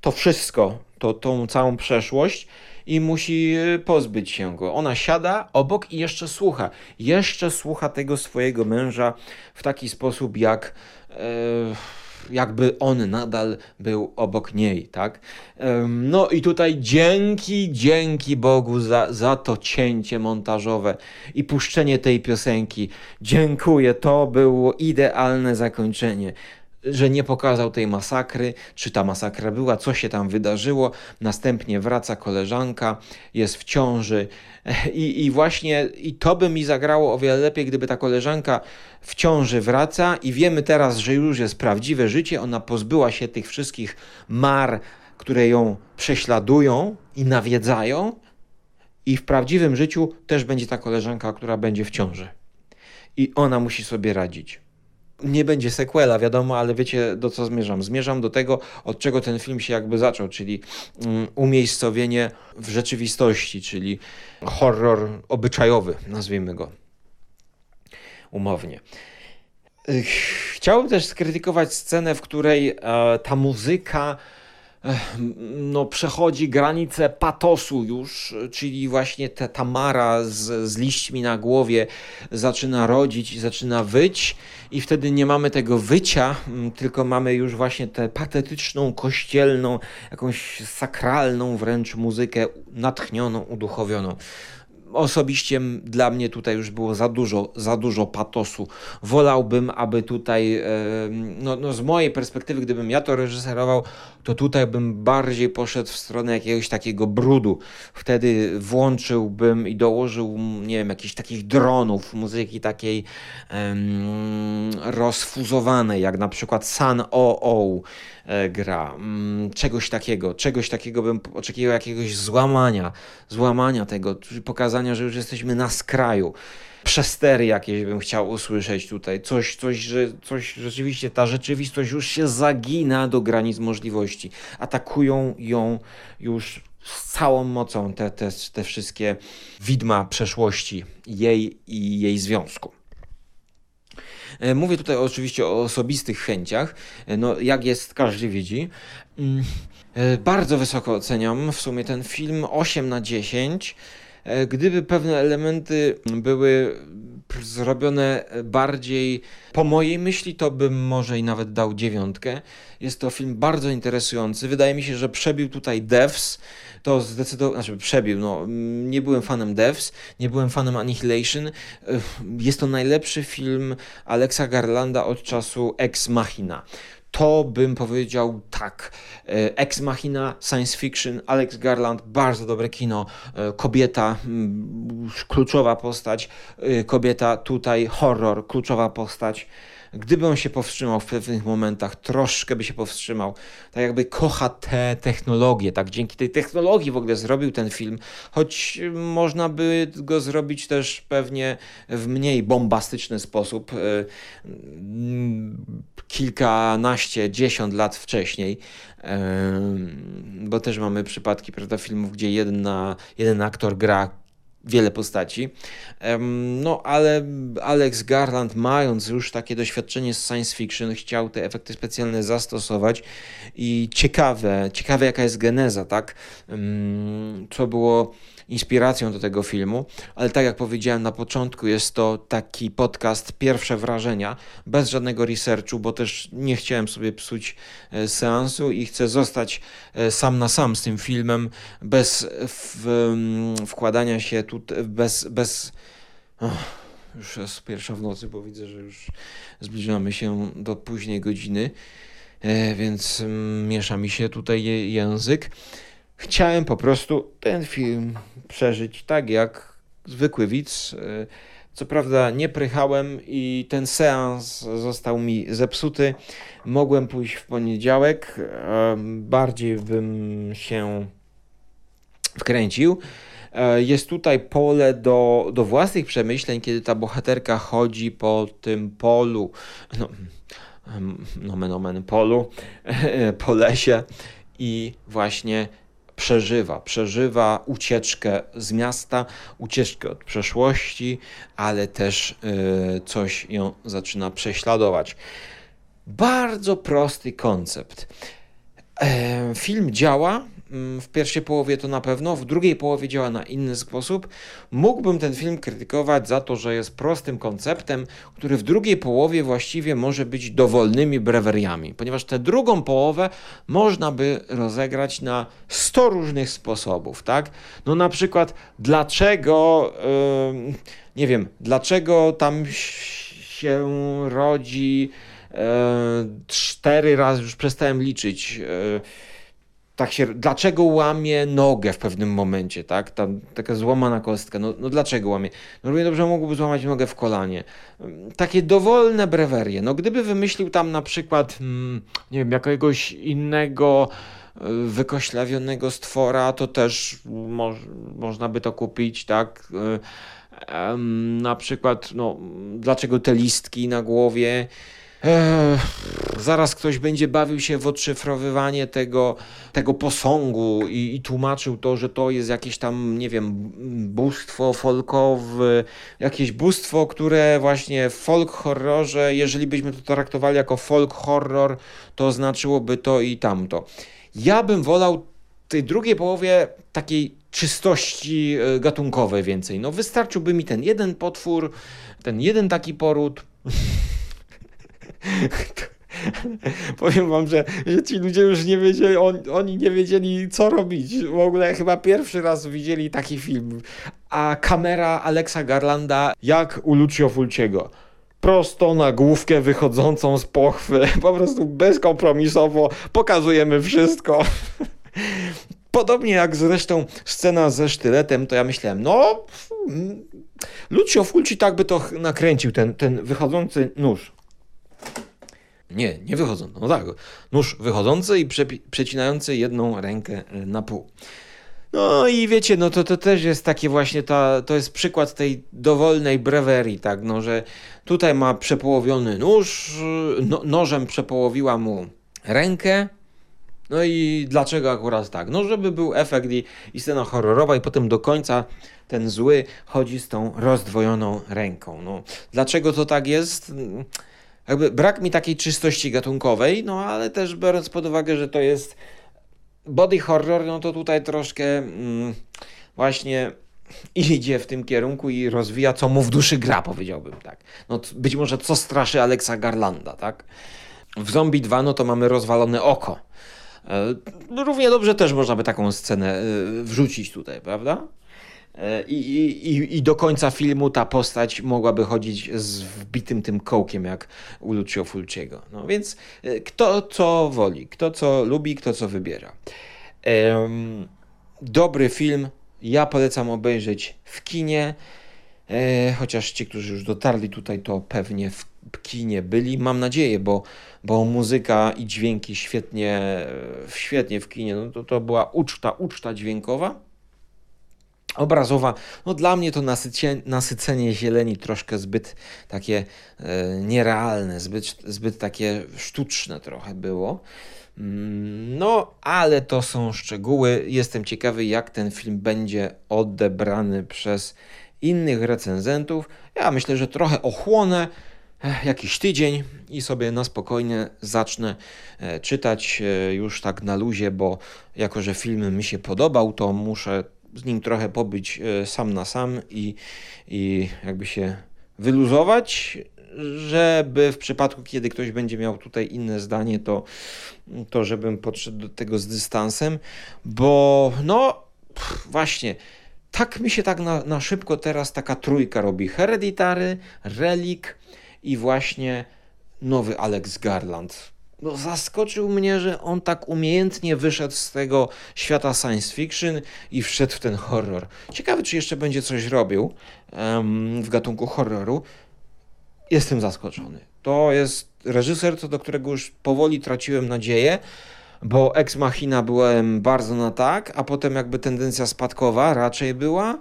to wszystko, to, tą całą przeszłość i musi e, pozbyć się go. Ona siada obok i jeszcze słucha. Jeszcze słucha tego swojego męża w taki sposób, jak. E, jakby on nadal był obok niej, tak? No i tutaj dzięki, dzięki Bogu za, za to cięcie montażowe i puszczenie tej piosenki. Dziękuję, to było idealne zakończenie że nie pokazał tej masakry, czy ta masakra była, co się tam wydarzyło. Następnie wraca koleżanka, jest w ciąży i, i właśnie i to by mi zagrało o wiele lepiej, gdyby ta koleżanka w ciąży wraca i wiemy teraz, że już jest prawdziwe życie, ona pozbyła się tych wszystkich mar, które ją prześladują i nawiedzają i w prawdziwym życiu też będzie ta koleżanka, która będzie w ciąży. I ona musi sobie radzić nie będzie sequela, wiadomo, ale wiecie do co zmierzam. Zmierzam do tego, od czego ten film się jakby zaczął, czyli um, umiejscowienie w rzeczywistości, czyli horror obyczajowy, nazwijmy go umownie. Chciałbym też skrytykować scenę, w której e, ta muzyka no, przechodzi granicę patosu już, czyli właśnie ta Tamara z, z liśćmi na głowie zaczyna rodzić, zaczyna wyć i wtedy nie mamy tego wycia, tylko mamy już właśnie tę patetyczną, kościelną, jakąś sakralną wręcz muzykę natchnioną, uduchowioną osobiście dla mnie tutaj już było za dużo, za dużo patosu. Wolałbym, aby tutaj, no, no z mojej perspektywy, gdybym ja to reżyserował, to tutaj bym bardziej poszedł w stronę jakiegoś takiego brudu. Wtedy włączyłbym i dołożył, nie wiem, jakichś takich dronów, muzyki takiej rozfuzowanej, jak na przykład Sun O.O. E, gra. Um, czegoś takiego, czegoś takiego bym oczekiwał, jakiegoś złamania, złamania tego, pokazania, że już jesteśmy na skraju przestery jakieś bym chciał usłyszeć tutaj. Coś, coś, że, coś rzeczywiście, ta rzeczywistość już się zagina do granic możliwości. Atakują ją już z całą mocą te, te, te wszystkie widma przeszłości jej i jej związku. E, mówię tutaj oczywiście o osobistych chęciach. E, no, jak jest, każdy widzi. Mm, e, bardzo wysoko oceniam w sumie ten film 8 na 10. E, gdyby pewne elementy były zrobione bardziej po mojej myśli, to bym może i nawet dał dziewiątkę. Jest to film bardzo interesujący. Wydaje mi się, że przebił tutaj Devs. To zdecydowanie, znaczy przebił, no nie byłem fanem Devs, nie byłem fanem Annihilation. E, jest to najlepszy film Alexa Garlanda od czasu Ex Machina to bym powiedział tak. E, Ex Machina, science fiction, Alex Garland, bardzo dobre kino, e, kobieta, kluczowa postać, e, kobieta tutaj, horror, kluczowa postać. Gdyby on się powstrzymał w pewnych momentach, troszkę by się powstrzymał, tak jakby kocha te technologie, tak dzięki tej technologii w ogóle zrobił ten film, choć można by go zrobić też pewnie w mniej bombastyczny sposób, e, kilkanaście, dziesiąt lat wcześniej, e, bo też mamy przypadki prawda, filmów, gdzie jedna, jeden aktor gra wiele postaci. No ale Alex Garland, mając już takie doświadczenie z science fiction, chciał te efekty specjalne zastosować i ciekawe, ciekawe jaka jest geneza, tak? Co było inspiracją do tego filmu, ale tak jak powiedziałem na początku, jest to taki podcast pierwsze wrażenia, bez żadnego researchu, bo też nie chciałem sobie psuć e, seansu i chcę zostać e, sam na sam z tym filmem, bez wkładania się tu, bez, bez oh, już jest pierwsza w nocy, bo widzę, że już zbliżamy się do późnej godziny, e, więc miesza mi się tutaj język. Chciałem po prostu ten film przeżyć tak jak zwykły widz. Co prawda nie prychałem i ten seans został mi zepsuty. Mogłem pójść w poniedziałek, bardziej bym się wkręcił. E, jest tutaj pole do, do własnych przemyśleń, kiedy ta bohaterka chodzi po tym polu, no, nomen omen polu, po lesie i właśnie przeżywa. Przeżywa ucieczkę z miasta, ucieczkę od przeszłości, ale też yy, coś ją zaczyna prześladować. Bardzo prosty koncept. E, film działa, w pierwszej połowie to na pewno, w drugiej połowie działa na inny sposób. Mógłbym ten film krytykować za to, że jest prostym konceptem, który w drugiej połowie właściwie może być dowolnymi breweriami, ponieważ tę drugą połowę można by rozegrać na 100 różnych sposobów, tak? No na przykład dlaczego, yy, nie wiem, dlaczego tam się rodzi yy, cztery razy, już przestałem liczyć, yy, tak się, dlaczego łamie nogę w pewnym momencie, tak? Tam taka złamana kostka, no, no dlaczego łamie? No równie dobrze mógłby złamać nogę w kolanie. Takie dowolne brewerie. No gdyby wymyślił tam na przykład, hmm, nie wiem, jakiegoś innego e, wykoślawionego stwora, to też mo można by to kupić, tak? E, na przykład, no, dlaczego te listki na głowie? Zaraz ktoś będzie bawił się w odszyfrowywanie tego, tego posągu i, i, tłumaczył to, że to jest jakieś tam, nie wiem, bóstwo folkowe, jakieś bóstwo, które właśnie w folk horrorze, jeżeli byśmy to traktowali jako folk horror, to znaczyłoby to i tamto. Ja bym wolał tej drugiej połowie takiej czystości e, gatunkowej więcej. No wystarczyłby mi ten jeden potwór, ten jeden taki poród. Powiem wam, że, że ci ludzie już nie wiedzieli, on, oni nie wiedzieli co robić. W ogóle chyba pierwszy raz widzieli taki film. A kamera Alexa Garlanda jak u Lucio Fulciego. Prosto na główkę wychodzącą z pochwy. Po prostu bezkompromisowo pokazujemy wszystko. Podobnie jak zresztą scena ze sztyletem, to ja myślałem, no mm, Lucio Fulci tak by to nakręcił, ten, ten wychodzący nóż. Nie, nie wychodzący, no tak, nóż wychodzący i przecinający jedną rękę na pół. No i wiecie, no to, to też jest takie właśnie, ta, to jest przykład tej dowolnej brewerii, tak, no że tutaj ma przepołowiony nóż, no, nożem przepołowiła mu rękę, no i dlaczego akurat tak? No, żeby był efekt i, i scena horrorowa, i potem do końca ten zły chodzi z tą rozdwojoną ręką. No, dlaczego to tak jest? Jakby brak mi takiej czystości gatunkowej, no ale też biorąc pod uwagę, że to jest body horror, no to tutaj troszkę mm, właśnie idzie w tym kierunku i rozwija, co mu w duszy gra, powiedziałbym tak. No, być może co straszy Alexa Garlanda, tak? W Zombie 2 no to mamy rozwalone oko. E, równie dobrze też można by taką scenę e, wrzucić tutaj, prawda? E, I, i, I do końca filmu ta postać mogłaby chodzić z wbitym tym kołkiem, jak u Lucio Fulciego. No więc kto co woli, kto co lubi, kto co wybiera. Dobry film, ja polecam obejrzeć w kinie. Chociaż ci, którzy już dotarli tutaj, to pewnie w kinie byli, mam nadzieję, bo, bo muzyka i dźwięki świetnie, świetnie w kinie, no to, to była uczta, uczta dźwiękowa. Obrazowa, no dla mnie to nasycenie, nasycenie zieleni troszkę zbyt takie e, nierealne, zbyt, zbyt takie sztuczne trochę było. Mm, no, ale to są szczegóły. Jestem ciekawy, jak ten film będzie odebrany przez innych recenzentów. Ja myślę, że trochę ochłonę jakiś tydzień i sobie na spokojnie zacznę e, czytać e, już tak na luzie, bo jako, że film mi się podobał, to muszę z nim trochę pobyć e, sam na sam i, i jakby się wyluzować, żeby w przypadku, kiedy ktoś będzie miał tutaj inne zdanie, to, to żebym podszedł do tego z dystansem, bo no właśnie, tak mi się tak na, na szybko teraz taka trójka robi. Hereditary, Relik i właśnie nowy Alex Garland. No, zaskoczył mnie, że on tak umiejętnie wyszedł z tego świata science fiction i wszedł w ten horror. Ciekawy, czy jeszcze będzie coś robił um, w gatunku horroru. Jestem zaskoczony. To jest reżyser, co do którego już powoli traciłem nadzieję, bo Ex Machina byłem bardzo na tak, a potem jakby tendencja spadkowa raczej była.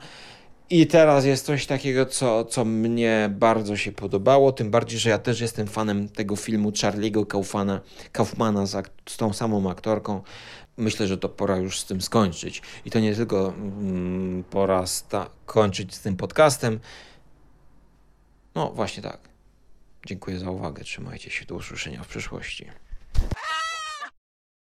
I teraz jest coś takiego, co, co mnie bardzo się podobało, tym bardziej, że ja też jestem fanem tego filmu Charlie'ego Kaufmana, Kaufmana z, z tą samą aktorką. Myślę, że to pora już z tym skończyć. I to nie tylko mm, pora sta- kończyć z tym podcastem. No właśnie tak. Dziękuję za uwagę. Trzymajcie się. Do usłyszenia w przyszłości.